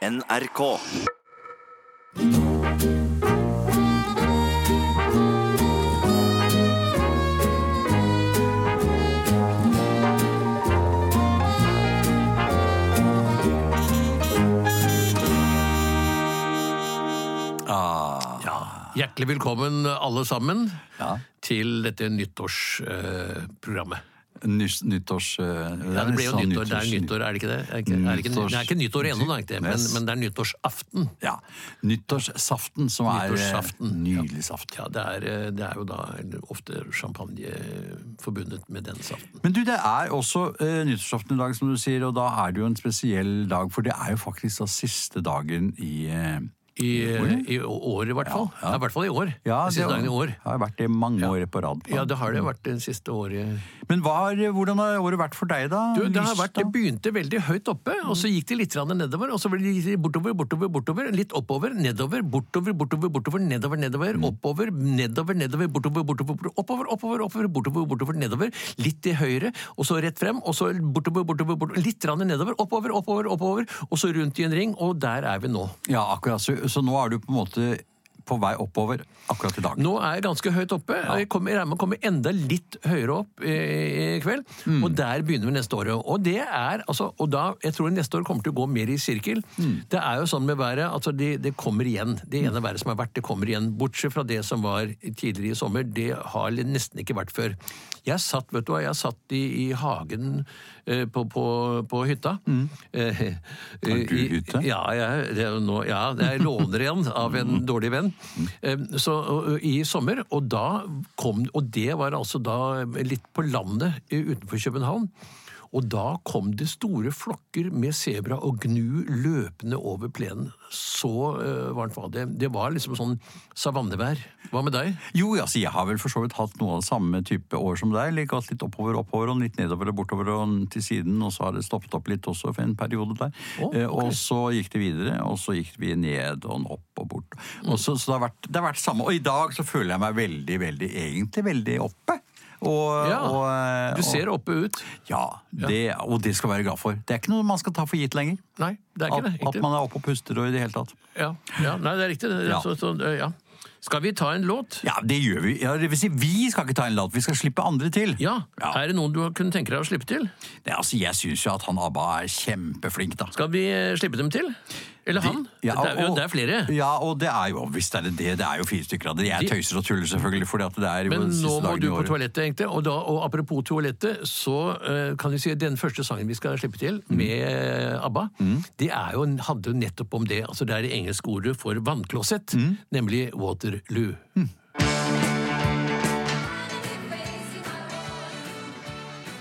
NRK. Hjertelig velkommen alle sammen Ja. til dette nyttårsprogrammet. Nyttårs... eh, ja, det blir jo nyttår, det er nyttår, er det ikke det? Er det ikke, er det ikke, det er ikke nyttår ennå, men, men det er nyttårsaften. Ja. Nyttårssaften, som er eh, Nyttårsaften, nydelig saft. Ja, det er, eh, det er jo da ofte champagne forbundet med den saften. Men du, det er også uh, nyttårsaften i dag, som du sier, og da er det jo en spesiell dag, for det er jo faktisk da siste dagen i eh, I, I år i hvert fall. Ja, I hvert fall i år. Ja, Den siste dagen i år. har vært det mange år på rad. Ja, det har det vært det siste året. Men hva har, hvordan har året vært for deg, da? Du, det, har vært, det begynte veldig høyt oppe, og så gikk det litt nedover, og så ble det bortover, bortover, bortover, litt oppover, nedover, bortover, bortover, bortover, nedover, nedover, oppover, nedover, nedover, bortover, bortover, bortover, oppover, oppover, oppover, bortover, bortover, nedover, litt til høyre, og så rett frem, og så bortover, bortover, bortover, litt nedover, oppover, oppover, oppover, og så rundt i en ring, og der er vi nå. Ja, akkurat. Så, så nå er du på en måte på vei oppover akkurat i dag. Nå er jeg ganske høyt oppe. Jeg kommer, jeg regner med å komme enda litt høyere opp i, i kveld. Og der begynner vi neste året. Og det er, altså, og da, jeg tror neste år kommer til å gå mer i sirkel. Det er jo sånn med været, altså det, det kommer igjen. Det ene været som har vært, det kommer igjen. Bortsett fra det som var tidligere i sommer. Det har nesten ikke vært før. Jeg satt, vet du hva, jeg satt i, i hagen eh, på, på, på hytta. Eh, Har du i- hytte? Ja, jeg, det er nå, ja, jeg låner igjen av en dårlig venn. Eh, Så, I sommer, og da kom Og det var altså da litt på landet utenfor København. Og da kom det store flokker med sebra og gnu løpende over plenen. Så uh, varmt var det. Det var liksom sånn savannevær. Hva med deg? Jo, altså, jeg har vel for så vidt hatt noe av det samme type år som deg. Like litt oppover, oppover, og litt nedover og bortover og til siden, og så har det stoppet opp litt også for en periode der. Oh, okay. Og så gikk det videre, og så gikk vi ned og opp og bort. Mm. Og så, så det, har vært, det har vært samme. Og i dag så føler jeg meg veldig, veldig, egentlig veldig oppe. Og, Ja, og, eh, Du ser oppe ut. ja, det, og det skal være glad for. Det er ikke noe man skal ta for gitt lenger. Nei, det er ikke det. At, at man er oppe og puster og i det hele tatt. Ja, ja, nei, det er riktig. Det, Ja. Så, så, ja. Skal vi ta en låt? Ja, det gjør vi. Ja, det vil si, vi skal ikke ta en låt, vi skal slippe andre til. Ja. Ja. Er det noen du kunne tenke deg å slippe til? Det, altså, jeg syns jo at han ABBA er kjempeflink, da. Skal vi eh, slippe dem til? Eller han? Ja, det, er, jo- det er flere. Ja, og det er jo visst er det det. Det er jo fire stykker av det. Jeg tøyser og tuller selvfølgelig, fordi at det er jo Men nå må du på toalettet, egentlig. Og, da, og apropos toalettet, så uh, kan vi si at den første sangen vi skal slippe til, Mm. med ABBA, det er jo, handler jo nettopp om det. Altså Det er det engelske ordet for vannklosett, Mm. nemlig Waterloo.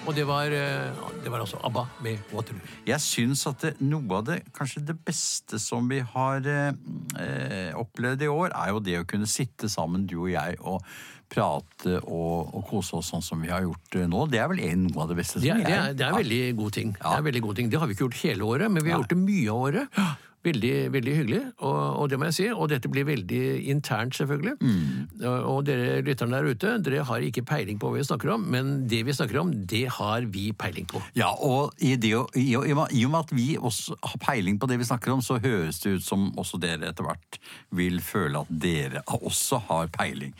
Og det var, eh, det var altså ABBA med Waterloo. Jeg syns at det, noe av det, kanskje det beste som vi har eh, eh, opplevd i år, er jo det å kunne sitte sammen, du og jeg, og prate og, og kose oss sånn som vi har gjort eh, nå. Det er vel en, noe av det beste som Det er, jeg det er, det er veldig god ting. Det er veldig god ting. Det har vi ikke gjort hele året, men vi har gjort det mye av året. Veldig, veldig hyggelig, og, og det må jeg si. Og dette blir veldig internt, selvfølgelig. Og, og dere lytterne der ute, dere har ikke peiling på hva vi snakker om, men det vi snakker om, det har vi peiling på. Ja, og i, det, i og med at vi også har peiling på det vi snakker om, så høres det ut som også dere etter hvert vil føle at dere også har peiling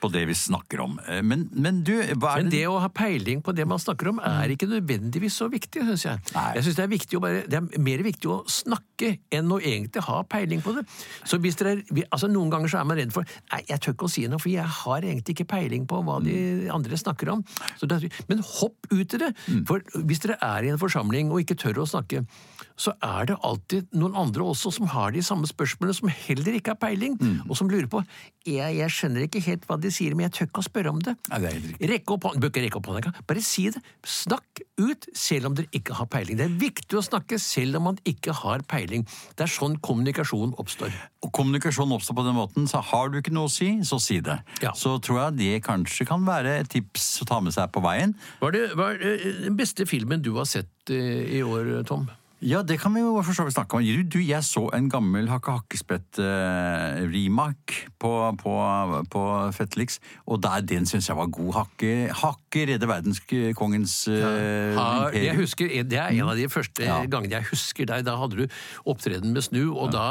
på det vi snakker om. Eh, Men, men du, Men det å ha peiling på det man snakker om, er ikke nødvendigvis så viktig, syns jeg. Nei. Jeg synes det er, viktig å bare, det er mer viktig å snakke enn å egentlig ha peiling på det. Så hvis dere, altså Noen ganger så er man redd for Nei, jeg tør ikke å si noe, for jeg har egentlig ikke peiling på hva de andre snakker om. Så det, men hopp ut i det! For hvis dere er i en forsamling og ikke tør å snakke, så er det alltid noen andre også som har de samme spørsmålene, som heller ikke har peiling, og som lurer på jeg, jeg skjønner ikke helt hva de sier, men jeg tør ikke å spørre om det. Nei, det er helt riktig. Rekk opp hånden, bør ikke rekke opp hånda. Bare si det. Snakk ut selv om dere ikke har peiling. Det er viktig å snakke selv om man ikke har peiling. Det er sånn kommunikasjon oppstår. Og kommunikasjon oppstår på den måten, så har du ikke noe å si, så si det. Ja. Så tror jeg det kanskje kan være et tips å ta med seg på veien. Er, hva er eh, den beste filmen du har sett eh, i år, Tom? Ja, det kan vi jo for så vidt snakke om. Du, du jeg så en gammel Hakke Hakkespett-remak på, på, på Fetlix, og der, den syns jeg var god. Hakke, hakke redde verdenskongens Ja, Har, jeg husker, Det er en av de første Ja. gangene jeg husker deg. Da hadde du opptreden med Snu, og da,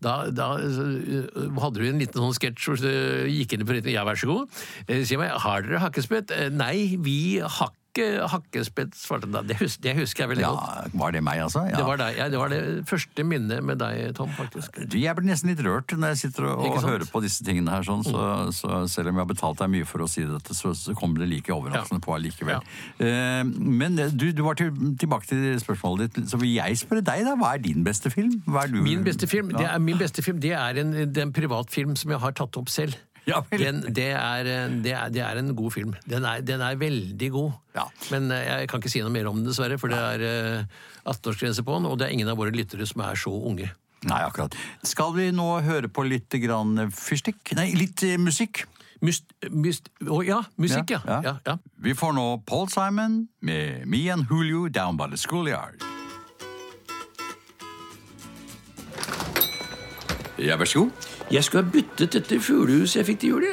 da, da øh, hadde du en liten sånn sketsj hvor du gikk inn på forretningen. Ja, vær så god. Eh, Si meg, har dere hakkespett? Eh, Nei, vi har ikke hakkespett, svarte da. Det, hus, det husker jeg veldig Ja, godt. var det meg, altså? Ja. Det var, deg, ja, det var det første minnet med deg, Tom, faktisk. Du, Jeg blir nesten litt rørt når jeg sitter og, og hører på disse tingene her. Sånn, så, så selv om jeg har betalt deg mye for å si dette, så, så kommer det like overraskende på allikevel. Eh, men du, du var til, tilbake til spørsmålet ditt, så vil jeg spørre deg, da. Hva er din beste film? Hva er du? Min beste film, det er, min beste film, det er en, det er en privatfilm som jeg har tatt opp selv. Ja. Den, det, er, det, er, det er en god film. Den er, den er veldig god. Ja. Men eh, jeg kan ikke si noe mer om den, dessverre, for det er eh, 18-årsgrense på den, og det er ingen av våre lyttere som er så unge. Nei, akkurat. Skal vi nå høre på litt grann fyrstikk? Nei, litt eh, musikk. Myst, myst, oh, ja, musikk, ja. ja. ja, Vi får nå Paul Simon med Me and Julio Down by the Schoolyard. Ja, vær så god. Jeg skulle ha byttet dette fuglehuset jeg fikk til jul.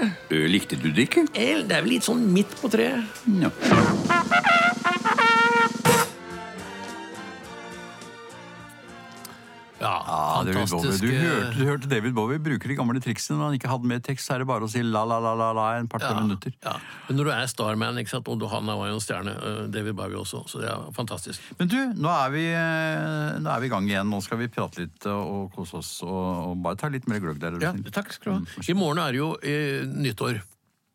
Likte du det ikke? El, Det er vel litt sånn midt på treet. Ja. Ja, Ja, David fantastisk. Du, eh, hørte, du hørte David Bowie bruker de gamle triksene når han ikke hadde med tekst. Så er det bare å si la-la-la-la en par-tre minutter. Ja. Men når du er Starman, ikke sant? og du, han var jo en stjerne, eh, David Bowie også, så det er fantastisk. Men du, nå er, vi, eh, nå er vi i gang igjen. Nå skal vi prate litt og, og kose oss. Og, og bare ta litt mer gløgg der. er Ja, takk skal du ha. I morgen er det jo eh, nyttår.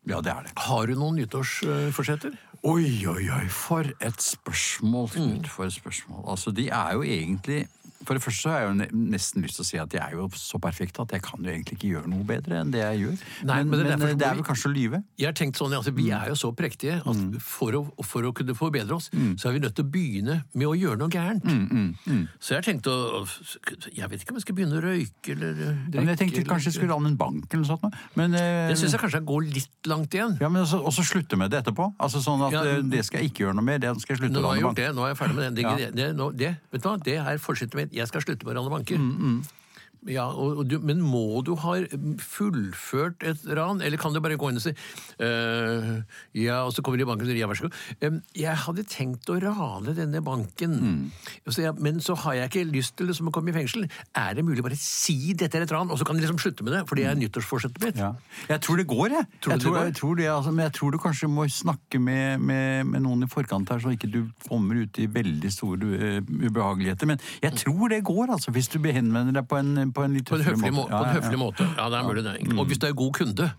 Ja, det er det. Har du noen nyttårsforsetter? Oi, oi, oi, for et spørsmål, Mm. For et spørsmål. Altså, de er jo egentlig For det første så har jeg jo nesten lyst til å si at jeg er jo så perfekt at jeg kan jo egentlig ikke gjøre noe bedre enn det jeg gjør. Nei, men, men det er men det er vel kanskje å lyve? Jeg har tenkt sånn, altså, Vi er jo så prektige at for å, for å kunne forbedre oss, så er vi nødt til å begynne med å gjøre noe gærent. Så jeg har tenkt å Jeg vet ikke om jeg skal begynne å røyke eller eh, drikke. Men jeg tenkte eller- kanskje jeg skulle ranne en bank eller noe sånt. Men, eh, Det syns jeg kanskje går litt langt igjen. ja, men også, også slutte med det etterpå. Altså sånn at Ja. eh, Det skal jeg ikke gjøre noe mer. Det skal jeg slutte Nå har jeg gjort det, nå er jeg ferdig med det. Det, Ja. det, nå, det, vet du hva? det er fortsettet med Jeg skal slutte med å rane banker. Mm, Ja, og, og du, men må du ha fullført et ran, eller kan du bare gå inn og si uh, Ja, og så kommer de i banken og sier ja, vær så god. Em, jeg hadde tenkt å rane denne banken, Mm. så jeg, men så har jeg ikke lyst til liksom, å komme i fengsel. Er det mulig å bare si dette er et ran, og så kan de liksom slutte med det? For det er nyttårsforsettet mitt. Mm. Ja. Jeg tror det går, jeg. Tror jeg, tror, det går? jeg tror det, altså, men jeg tror du kanskje må snakke med, med, med noen i forkant her, så ikke du kommer ut i veldig store uh, ubehageligheter. Men jeg tror det går, altså, hvis du henvender deg på en, på en litt På en høflig, må, på en høflig måte. Ja, det er mulig det. Og hvis du er god kunde,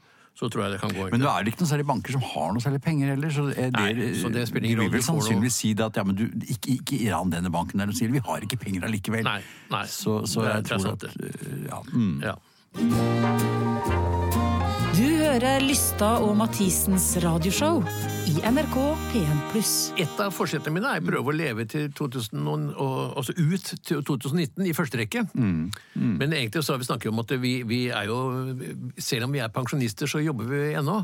så tror jeg det kan gå. Men nå er det ikke noen særlig banker som har noe særlig penger heller. Så det, Nei, så det spiller ingen de vil vel sannsynligvis si det at ja, men du, ikke, ikke ran denne banken der. de sier vi har ikke penger allikevel. Nei, nei. Så, så jeg det er tror sant, at eh, ja, mm. Ja. Du hører Lysta og Mathisens radioshow i NRK P1+. Et av forsettene mine er å prøve å leve til 2000, og, og, altså ut til 2019 i første rekke. Men egentlig så har vi snakket om at vi, vi er jo Selv om vi er pensjonister, så jobber vi ennå.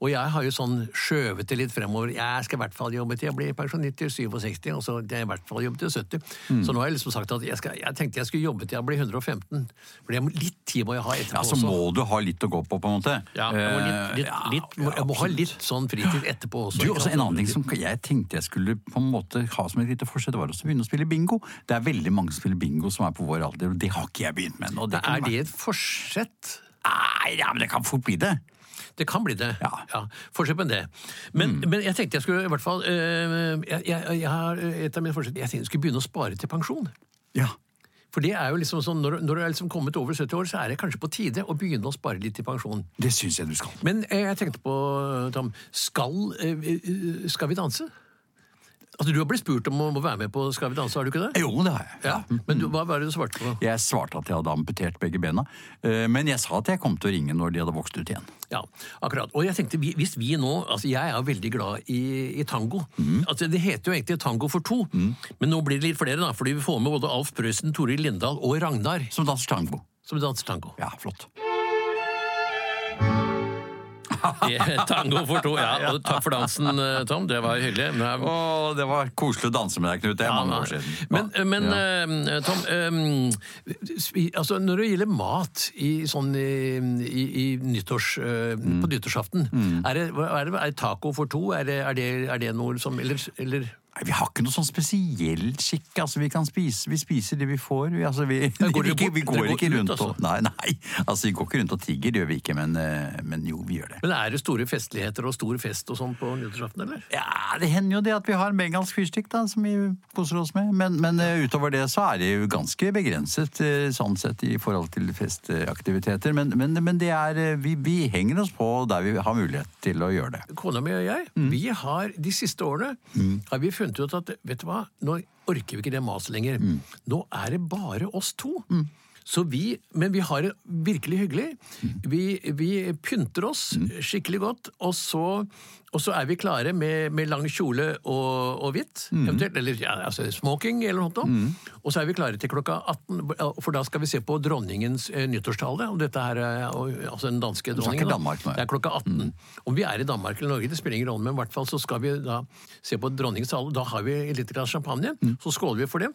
Og jeg har jo sånn skjøvet det litt fremover. Jeg skal i hvert fall jobbe til jeg blir pensjonist til 67, og så skal jeg i hvert fall jobbe til 70. Så nå har jeg liksom sagt at jeg, skal, jeg tenkte jeg skulle jobbe til jeg blir 115. For det må- litt tid må jeg ha etterpå ja, så også. må du ha litt å gå på, på en måte. Ja, jeg må, litt, Eh, litt, ja, litt, jeg må ha litt sånn fritid etterpå også. Du, også? En annen ting som jeg tenkte jeg skulle på en måte ha som et lite forsett, var å begynne å spille bingo. Det er veldig mange som spiller bingo som er på vår alder, og det har ikke jeg begynt med ennå. Er være... Det et forsett? Nei, ja, men det kan fort bli det. Det kan bli det. Ja. Fortsett med det. Men, men jeg tenkte jeg skulle i hvert fall øh, jeg, jeg, jeg har et av mine forsett Jeg tenkte jeg skulle begynne å spare til pensjon. Ja. For det er jo liksom sånn, Når, når du er liksom kommet over 70 år, så er det kanskje på tide å begynne å spare litt til pensjon. Det syns jeg du skal. Men eh, jeg tenkte på, Tom, skal, eh, eh, skal vi danse? Altså, Du har blitt spurt om å være med på Skal vi danse, har du ikke det? Jo, det har jeg. Ja, Men du, hva var det du svarte på? Jeg svarte at jeg hadde amputert begge bena, eh, men jeg sa at jeg kom til å ringe når de hadde vokst ut igjen. Ja, akkurat. Og jeg tenkte, hvis vi nå altså Jeg er veldig glad i, i tango. Altså Det heter jo egentlig Tango for to, men nå blir det litt flere, da, fordi vi får med både Alf Prøysen, Toril Lindahl og Ragnar Som danser tango. som danser tango. Ja, flott. Tango for to. Ja, og takk for dansen, eh, Tom. Det var hyggelig. Men, Å, det var koselig å danse med deg, Knut. Det er Ja, mange år siden. Men, men Ja. eh, Tom, eh, altså når det gjelder mat i, sånn, i, i, nyttårs, eh, Mm. på nyttårsaften, er, det, er, det, er det taco for to? Er det, er det, er det noe som Eller, eller Nei, Vi har ikke noe sånn spesiell skikk. Altså, vi kan spise, vi spiser det vi får. Vi, altså, vi, går ikke, vi går ikke rundt og Nei, nei. Altså, vi går ikke rundt og tigger, det gjør vi ikke. Men, eh, men jo, vi gjør det. Men er det store festligheter og stor fest og sånn på nyttårsaften, eller? Ja, Det hender jo det at vi har en bengalsk fyrstikk da, som vi koser oss med. Men, men eh, utover det så er det jo ganske begrenset eh, sånn sett i forhold til festaktiviteter. Men, men, men det er, vi, vi henger oss på der vi har mulighet til å gjøre det. Kona mi og jeg, Mm. vi har de siste årene har vi funnet ut at vet du hva, nå orker vi ikke det maset lenger. Mm. Nå er det bare oss to. Så vi, men vi har det virkelig hyggelig. Mm. Vi, vi pynter oss skikkelig godt, og så, og så er vi klare med, med lang kjole og, og hvitt, Mm. eventuelt. Eller ja, altså smoking eller noe sånt. Og så er vi klare til klokka 18, for da skal vi se på dronningens eh, nyttårstale. Og dette her er og- altså den danske dronningen. da. Danmark. Det er klokka 18. Om vi er i Danmark eller Norge, det spiller ingen rolle, men i hvert fall så skal vi da se på dronningens tale. Da har vi litt glass champagne, så skåler vi for det.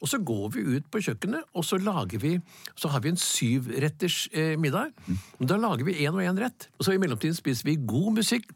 Og så går vi ut på kjøkkenet, og så lager vi Så har vi en syvretters eh, middag. Da lager vi én og én rett. Og så i mellomtiden spiser vi god musikk.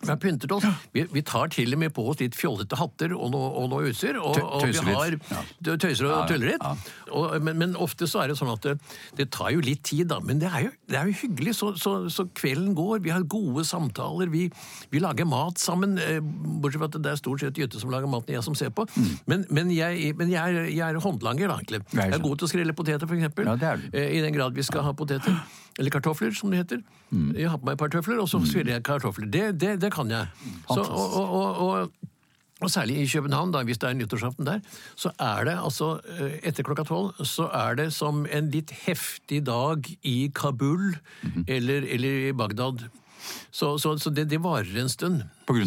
Vi har pyntet oss. Vi, vi tar til og med på oss litt fjollete hatter og noe, og noe utstyr. Og, og vi har. Tøyser og tuller litt. Og, men, men ofte så er det sånn at det, det tar jo litt tid, da. Men det er jo, det er jo hyggelig. Så, så, så kvelden går. Vi har gode samtaler. Vi, vi lager mat sammen. eh, Bortsett fra at det er stort sett Jytte som lager maten, jeg som ser på. Men, men, jeg, men jeg, er, jeg er håndlanger, da, egentlig. Mm. Jeg er god til å skrelle poteter, eksempel. Ja. Eh, I den grad vi skal ha poteter. Eller kartofler, som det heter. Mm. Jeg har på meg et par tøfler, og så svirrer jeg kartofler. Det, det, det kan jeg. Så, og, og, og, og særlig i København, da, hvis det er nyttårsaften der, så er det altså eh, etter klokka tolv så er det som en litt heftig dag i Kabul Mhm. eller, eller i Bagdad. Så, så, så det, det varer en stund.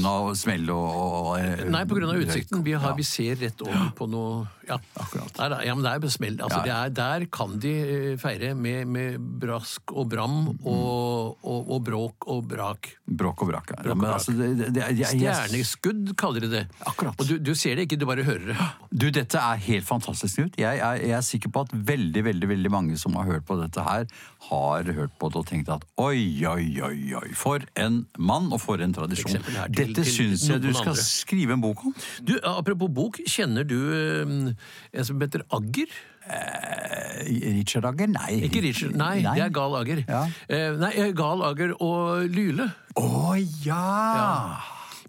Av smell og, og eh, Nei, av utsikten. Vi, har, Ja. vi ser rett over på noe Ja, Akkurat. Der, ja men det er smell. Altså, Ja. det er, der kan de eh, feire med, med brask og bram og, og, og bråk og brak. Bråk og brak. Ja. Bråk altså, det, det, jeg, jeg, Stjerneskudd kaller de det. Akkurat. Og du, du ser det ikke, du bare hører det. Du, dette er helt fantastisk, Knut. Jeg, er- jeg er sikker på at veldig veldig, veldig mange som har hørt på dette her, har hørt på det og tenkt at oi, oi, oi, oi, for en mann og for en tradisjon. eksempel her til- Dette syns jeg du skal andre. skrive en bok om. Du, Apropos bok, kjenner du eh, en som heter Agger? Eh, Richard Agger? Nei. Ikke Richard, nei, det er Gal Agger. Ja. Eh, nei, eh, Gal Agger og Lyle. Å ja!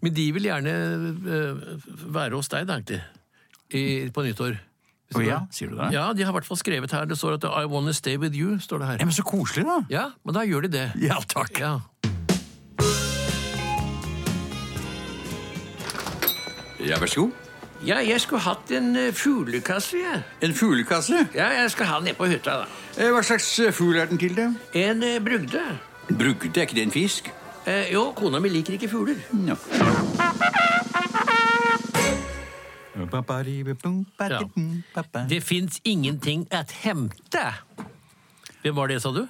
Men de vil gjerne eh, være hos deg, da, egentlig. I, på nyttår. Oh, ja, sier du det? Ja, de har i hvert fall skrevet her. Det står at I wanna stay with you, står det her. Ja, men så koselig, da. Ja, men da gjør de det. Ja, takk. Ja. Ja, vær så god. ja, jeg skulle hatt en eh, fuglekasse, jeg. En fuglekasse? Ja, jeg skal ha den nede på hytta, da. Eh, Hva slags eh, fugl er den til, det? En eh, brugde. Brugde, er ikke det en fisk? Eh, jo, kona mi liker ikke fugler. Ja. Det fins ingenting at hente. Hvem var det, sa du?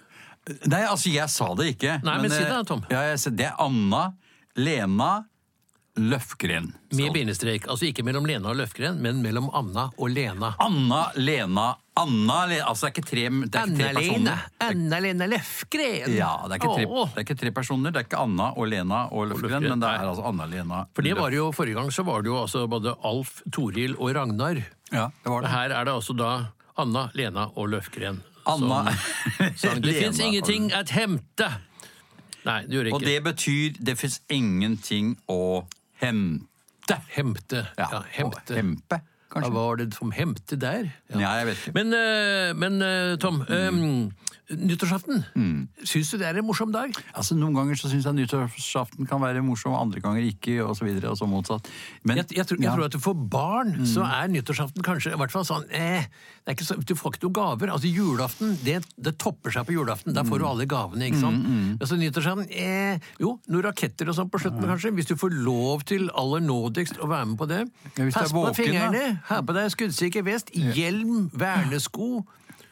Nei, altså, jeg sa det ikke. Nei, men si det da, eh, Tom. Ja, jeg, sa- det er Anna Lena Løfgren. Med bindestrek. Altså ikke mellom Lena og Løfgren, men mellom Anna og Lena. Anna Lena Anna Lena Altså, det er ikke tre, det er ikke tre personer. Anna-Lena Løfgren. Ja, det er, ikke tre, det er ikke tre personer. Det er ikke Anna og Lena og Løfgren, Løfgren, men det er altså Anna Lena For det var jo, Forrige gang så var det jo altså både Alf, Toril og Ragnar. Ja, det var det. Her er det altså da Anna, Lena og Løfgren. Anna som. Det fins ingenting å hemte. Nei, det gjør det Og det betyr det fins ingenting å hente. Hemte. Ja, ja hemte. Hempe, Hva kanskje? var det som hemte der? Ja, jeg vet ikke. Men, eh, men Tom mm. eh, nyttårsaften, Mm. syns du det er en morsom dag? Altså, Noen ganger så syns jeg nyttårsaften kan være morsom, andre ganger ikke, og så videre, og så motsatt. Men, Jeg, jeg, tror, jeg ja. Mm. tror at for barn så er nyttårsaften kanskje i hvert fall sånn eh, er så, Du får ikke noen gaver. Altså Julaften det, det topper seg på julaften. Da Mm. får du alle gavene. ikke sant? Altså Nyttårsaften eh, Jo, noen raketter og sånn på slutten, kanskje. Hvis du får lov til aller nådigst å være med på det. Ja, Pass på fingrene, ha på deg skuddsikker vest, hjelm, vernesko.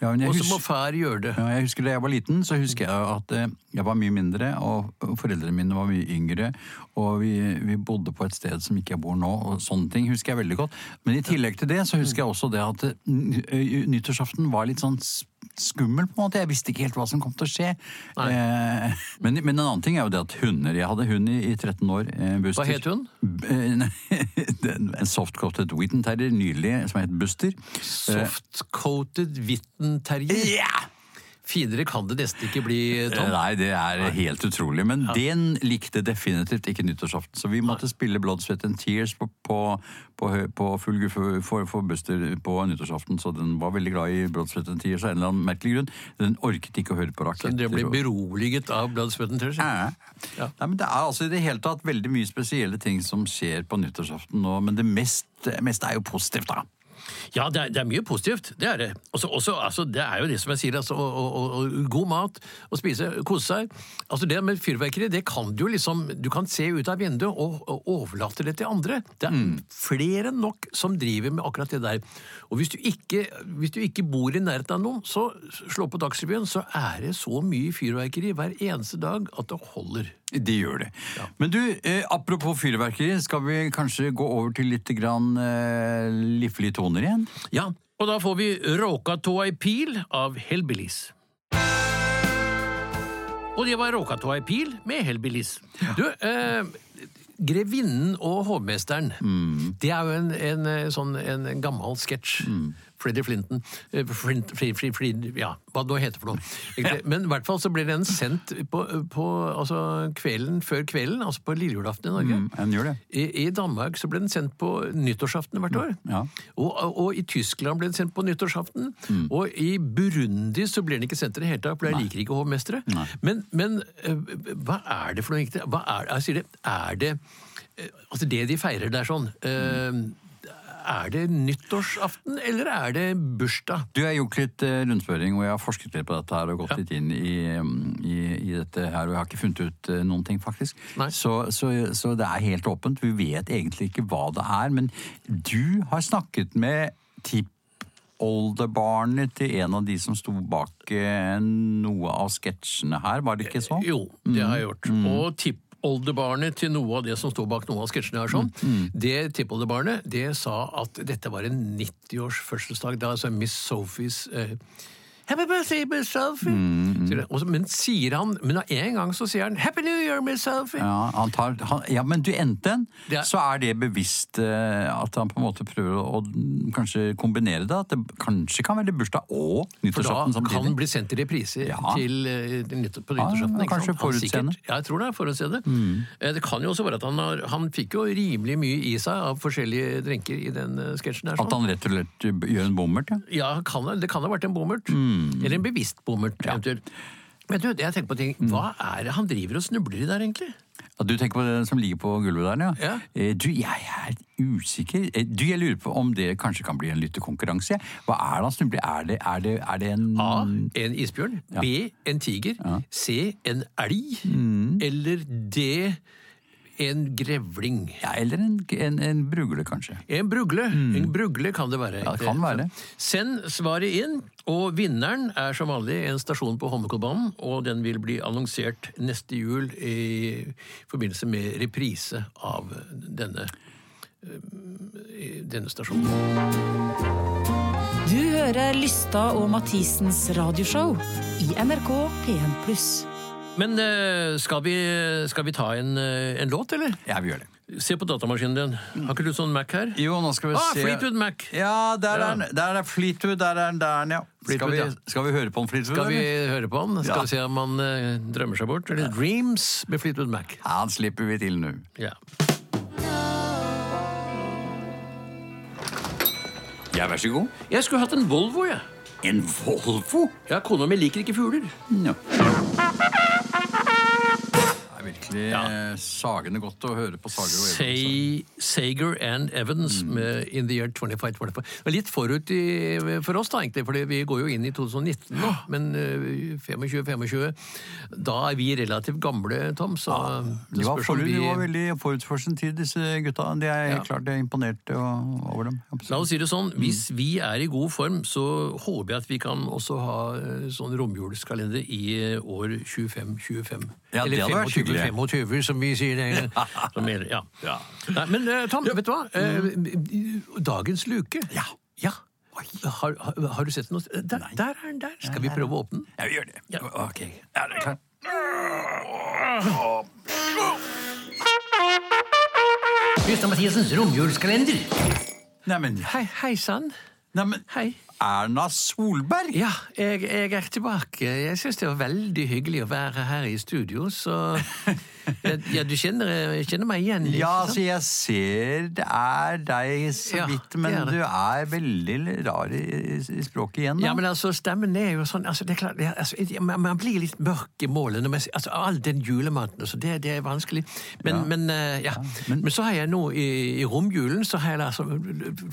Ja, og så må far gjøre det. Ja, jeg husker Da jeg var liten, så husker jeg at eh, jeg var mye mindre, og foreldrene mine var mye yngre, og vi, vi bodde på et sted som ikke jeg bor nå, og sånne ting husker jeg veldig godt. Men i tillegg til det så husker jeg også det at eh, nyttårsaften var litt sånn s- skummel, på en måte. Jeg visste ikke helt hva som kom til å skje. Eh, men, men en annen ting er jo det at hunder Jeg hadde hund i, i 13 år. Eh, Buster. Hva het hun? B- eh, en softcoated Witten Terrier nylig som het Buster. Soft-coated Witten Terrier. Ja! Finere kan det nesten ikke bli, Tom. Nei, det er helt utrolig. Men den likte definitivt ikke nyttårsaften. Så vi måtte spille Blood, Sweat and Tears på, på, på, på full guffe for, for, Buster på nyttårsaften. Så den var veldig glad i Blood, Sweat and Tears av en eller annen merkelig grunn. Den orket ikke å høre på Så den ble beroliget av Blood, Sweat and Tears. Ja. Ja. Nei, men Det er altså i det hele tatt veldig mye spesielle ting som skjer på nyttårsaften nå, men det meste, meste er jo positivt, da. Ja, det er, det er mye positivt. Det er det. Også, også, altså, det er jo det som jeg sier, altså, og, og, og, god mat, å spise, kose seg. Altså, det med fyrverkeri, det kan du liksom Du kan se ut av vinduet og, overlate det til andre. Det er flere enn nok som driver med akkurat det der. Og hvis du ikke, hvis du ikke bor i nærheten av noen, så slå på Dagsrevyen, så er det så mye fyrverkeri hver eneste dag at det holder. Det gjør det. Men du, eh, apropos fyrverkeri, skal vi kanskje gå over til litt grann, eh, liflige toner igjen? Ja, og da får vi Råkatåa i pil av Hellbillies. Og det var Råkatåa i pil med Hellbillies. Du, eh, Grevinnen og hovmesteren, det er jo en, en, eh, sånn, en, gammel sketsj. Freddy Flinton. Eh, Flint, Flint, Flint, Flint, ja, hva det nå heter for noe. Men i hvert fall så ble den sendt på, på altså, kvelden før kvelden, altså på lille julaften i Norge. Mm, den gjør det. I, I Danmark så ble den sendt på nyttårsaften hvert år. Ja. Og, og i Tyskland ble den sendt på nyttårsaften. Og i Burundi så blir den ikke sendt i det hele tatt, for der liker ikke hovmestere. Men, men eh, hva er det for noe egentlig? Hva er, jeg sier det, er det eh, Altså det de feirer der sånn eh, Er det nyttårsaften, eller er det bursdag? Du, Jeg har gjort litt eh, rundspørring, og jeg har forsket litt på dette her og gått litt inn i, mm, i, i dette her, og jeg har ikke funnet ut eh, noen ting, faktisk. Så, så, så det er helt åpent. Vi vet egentlig ikke hva det er, men du har snakket med tippoldebarnet til en av de som sto bak eh, noe av sketsjene her, var det ikke så? Jo, det har jeg gjort. Og tippoldebarnet til noe av det som står bak noen av sketsjene her, sånn, det tippoldebarnet det sa at dette var en 90-års fødselsdag. Da altså Miss Sophies eh, Happy birthday, Miss Sophie! Sier det. Og så- Men sier han Men en gang så sier han Happy New Year, Miss Sophie! Ja, han tar, han, ja, men du enten er- så er det bevisst eh, at han på en måte prøver å, kanskje kombinere det. At det kanskje kan være bursdag og For da kan han bli sendt i reprise Ja. til, eh, til på Ja, nyttårsaften. ja, kanskje forutseende. Ja, jeg tror det er forutseende. Eh, Det kan jo også være at han har Han fikk jo rimelig mye i seg av forskjellige drinker i den sketsjen. At sånn. han rett og slett gjør en bommert, ja. Ja, kan, det- det kan ha vært en bommert. Mm. Eller en bevisst bommert, eventuelt. Men du, jeg tenker på ting. Mm. Hva er det han driver og snubler i der, egentlig? Ja, Du tenker på det som ligger på gulvet der, ja? Ja. Eh, Du, jeg er usikker. Eh, Du, Jeg lurer på om det kanskje kan bli en lyttekonkurranse. Hva er det han snubler Er det, er det, er det en A. En isbjørn. B. En tiger. C. En elg. Mm. Eller D. En grevling. ja, Eller en, en, en brugle, kanskje. En brugle. En brugle kan det være. Mm. Ja, det kan være. Send svaret inn, og vinneren er som vanlig en stasjon på Holmenkollbanen, og den vil bli annonsert neste jul i forbindelse med reprise av denne, eh, denne stasjonen. Du hører Lystad og Mathisens radioshow i NRK P1+. Men eh, skal vi, skal vi ta en, eh, en låt, eller? Ja, vi gjør det. Se på datamaskinen din. Har ikke du sånn Mac her? Jo, nå skal vi Ah, se Fleetwood Mac! Ja, der er den. Der er Fleetwood. Der er den, der er den, ja. Skal vi, skal vi høre på en Fleetwood? Skal vi høre på han? Skal Ja. vi se om han eh, drømmer seg bort? Eller Dreams med Fleetwood Mac. Ja, han slipper vi til nå. Ja. Ja, vær så god. Jeg skulle hatt en Volvo, jeg. En Volvo? Ja, Kona mi liker ikke fugler. Ja. Er virkelig ja. sagende godt å høre på Sager og Evans. Say, Sager and Evans med In the Year 2525. Det var litt forut i, for oss, da, egentlig, for vi går jo inn i 2019 nå. Men eh, 25-25 Da er vi relativt gamle, Tom, så De det var, spørs om vi- de var veldig forut for sin tid, disse gutta. Det er Ja. klart jeg er imponert over dem. La oss si det sånn, hvis Mm. vi er i god form, så håper jeg at vi kan også ha eh, sånn romjulskalender i eh, år 25-25. Ja, det hadde vært hyggelig. 25-25, som vi sier. det. Som er, ja. Ja. Nei, men eh, Tom, vet du hva? Eh, Dagens luke. Ja. Ja. Har, har, har du sett noe? Der, der er den der. Skal vi prøve å åpne den? Ja, vi gjør det. Ja. Ok. Ja, det er klart. Christian Mathiasens romjulskalender. Neimen, Hei, hei sann. neimen Hei. Erna Solberg! Ja, jeg, jeg er tilbake. Jeg syns det var veldig hyggelig å være her i studio, så Ja, du kjenner, kjenner meg igjen? Liksom. Ja, altså, jeg ser det er deg så vidt, men er du er veldig rar i, i språket igjen, da. Ja, men altså, stemmen er jo sånn altså, det er klart, det er, altså, man, blir litt mørk i målet man altså, All den julematen, altså, det, det er vanskelig. Men, Ja. men, eh, ja. men- men, så har jeg nå i, i romjulen så har jeg altså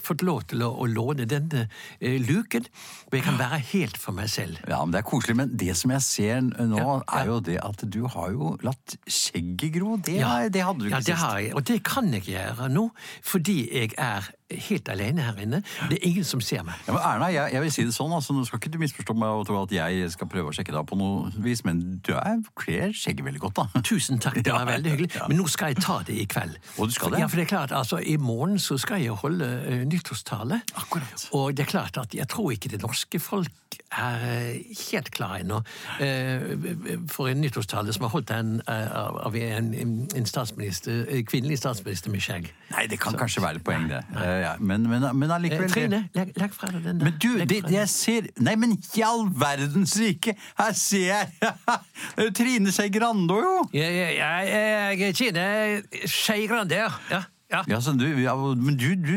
fått lov til å, å låne denne uh, luken, Og jeg kan være helt for meg selv. Ja, men Det er koselig, men det som jeg ser nå, Ja, er jo det at du har jo latt skjegget gro. Det, Ja. det hadde du ikke ja, det har jeg, og det kan jeg gjøre nå, fordi jeg er helt alene her inne. Det er ingen som ser meg. Ja, men Erna, jeg, jeg vil si det sånn, altså, nå skal ikke du misforstå meg og tro at jeg skal prøve å sjekke deg på noe vis, men du er, kler skjegget veldig godt, da. Tusen takk, det var Ja, veldig hyggelig. Men nå skal jeg ta det i kveld. Og du skal det? Ja, for det er klart, altså, I morgen så skal jeg holde uh, nyttårstale. Akkurat. Og det er klart at jeg tror ikke det norske folk er eh, helt klar ennå uh, for en nyttårstale som er holdt en, av av en, en statsminister, kvinnelig statsminister med skjegg. Nei, det kan kanskje være et poeng, det. Eh, ja, men, men, men Eh, allikevel det- Trine, legg, legg fra deg den der. Men du, det, jeg ser Nei, men i all verdens rike! Her ser jeg Det er jo Trine Skei Grande òg, jo! Ja, ja, ja, jeg, kjenner Skei Grande, ja. Ja. Ja. Du, ja, men du, du,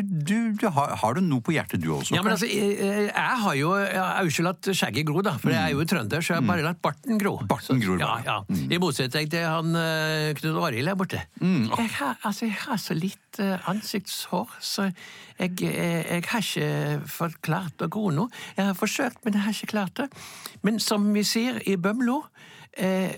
du, har, har du noe på hjertet, du også? Ja, men altså, jeg, jeg har jo jeg ikke latt skjegget gro, da, for jeg er jo trønder, så jeg har bare latt barten gro. Barten gror ja, ja. ja. I motsetning til han uh, Knut Arild her borte. Jeg, har, altså, jeg har så litt eh, ansiktshår, så jeg, jeg, jeg har ikke fått klart å gro noe. Jeg har forsøkt, men jeg har ikke klart det. Men som vi sier i Bømlo, eh,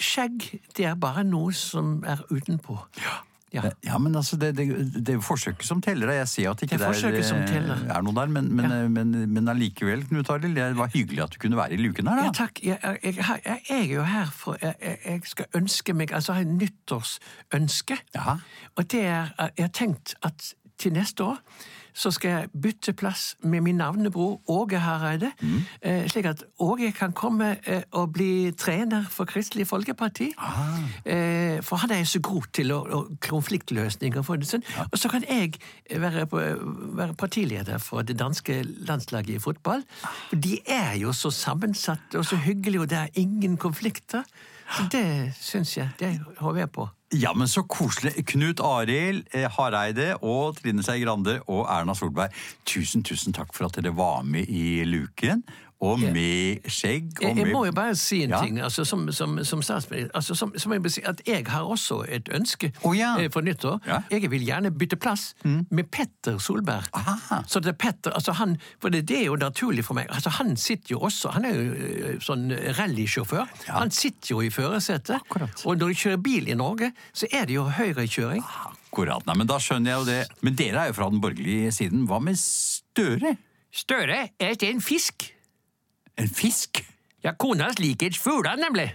skjegg det er bare noe som er utenpå. Ja. Ja, men altså, det, det, det er jo forsøket som teller. Jeg ser at ikke Det er forsøket som eh, er noe der, men, men, Ja. eh, men, men allikevel, Knut Arild, det var hyggelig at du kunne være i luken her, Ja, takk. Jeg, jeg, jeg, jeg er jo her for Jeg, skal ønske meg Altså ha en nyttårsønske. Ja. Og det er Jeg har tenkt at til neste år så skal jeg bytte plass med min navnebror Åge Hareide. Eh, slik at Åge kan komme eh, og bli trener for Kristelig Folkeparti. Eh, for han er så god til å, å konfliktløsninger. For det, sånn. Og så kan jeg være, være partileder for det danske landslaget i fotball. For de er jo så sammensatte og så hyggelige, og det er ingen konflikter. Så det syns jeg. Det håper jeg på. Ja, men så koselig. Knut Arild eh, Hareide og Trine Skei Grande og Erna Solberg, tusen, tusen takk for at dere var med i luken. Og med skjegg og Jeg, jeg med må jo bare si en Ja. ting altså, som, som, som statsminister. Altså, som, som jeg vil si, at jeg har også et ønske oh, ja. eh, for nyttår. Ja. Jeg vil gjerne bytte plass med Petter Solberg. Aha. Så det er Petter, altså han, For det, det er jo naturlig for meg. Altså, han sitter jo også Han er jo eh, sånn rallysjåfør. Ja. Han sitter jo i førersetet. Og når du kjører bil i Norge, så er det jo høyrekjøring. Akkurat. Nei, men da skjønner jeg jo det. Men dere er jo fra den borgerlige siden. Hva med Støre? Støre er ikke en fisk. En fisk? Ja, kona liker fugler, nemlig.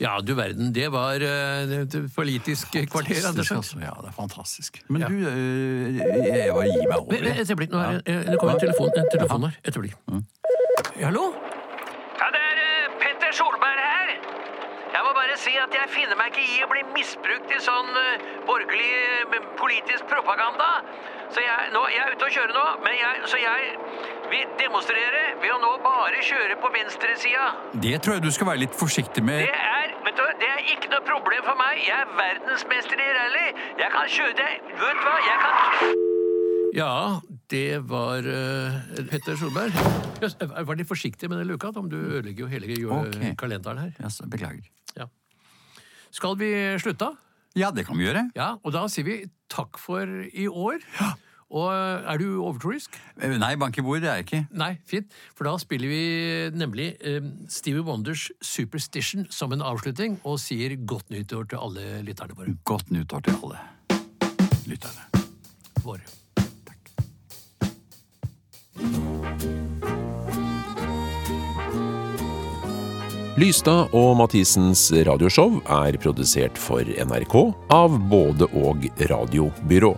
Ja, du verden, det var uh, det politiske kvarter, altså. Ja, det er fantastisk. Men Ja. du, uh, jeg bare gir meg over. Et øyeblikk, nå er det, eh, det kommer en telefon, en telefon her. Et øyeblikk. Hallo? Ja, det er uh, Petter Solberg her. Jeg må bare si at jeg finner meg ikke i å bli misbrukt i sånn borgerlig politisk propaganda. Så jeg, nå, jeg er ute og kjører nå, men jeg, så jeg vil demonstrere ved å nå bare kjøre på venstresida. Det tror jeg du skal være litt forsiktig med. Det er, vet du, det er ikke noe problem for meg. Jeg er verdensmester i rally. Jeg kan kjøre det. Vet du hva? Jeg kan Ja, det var uh, Petter Solberg. Yes, var litt forsiktig med den luka, om du ødelegger jo hele okay. Ok. kalenderen her. Yes, beklager. Ja. Skal vi slutte? Ja, det kan vi gjøre. Ja, og da sier vi takk for i år. Ja. Og er du overtroisk? Eh, Nei, bank i bord, det er jeg ikke. Nei, fint. For da spiller vi nemlig eh, Stevie Wonders Superstition som en avslutning, og sier godt nyttår til alle lytterne våre. Godt nyttår til alle lytterne. våre. Lystad og Mathisens radioshow er produsert for NRK av både og radiobyrå.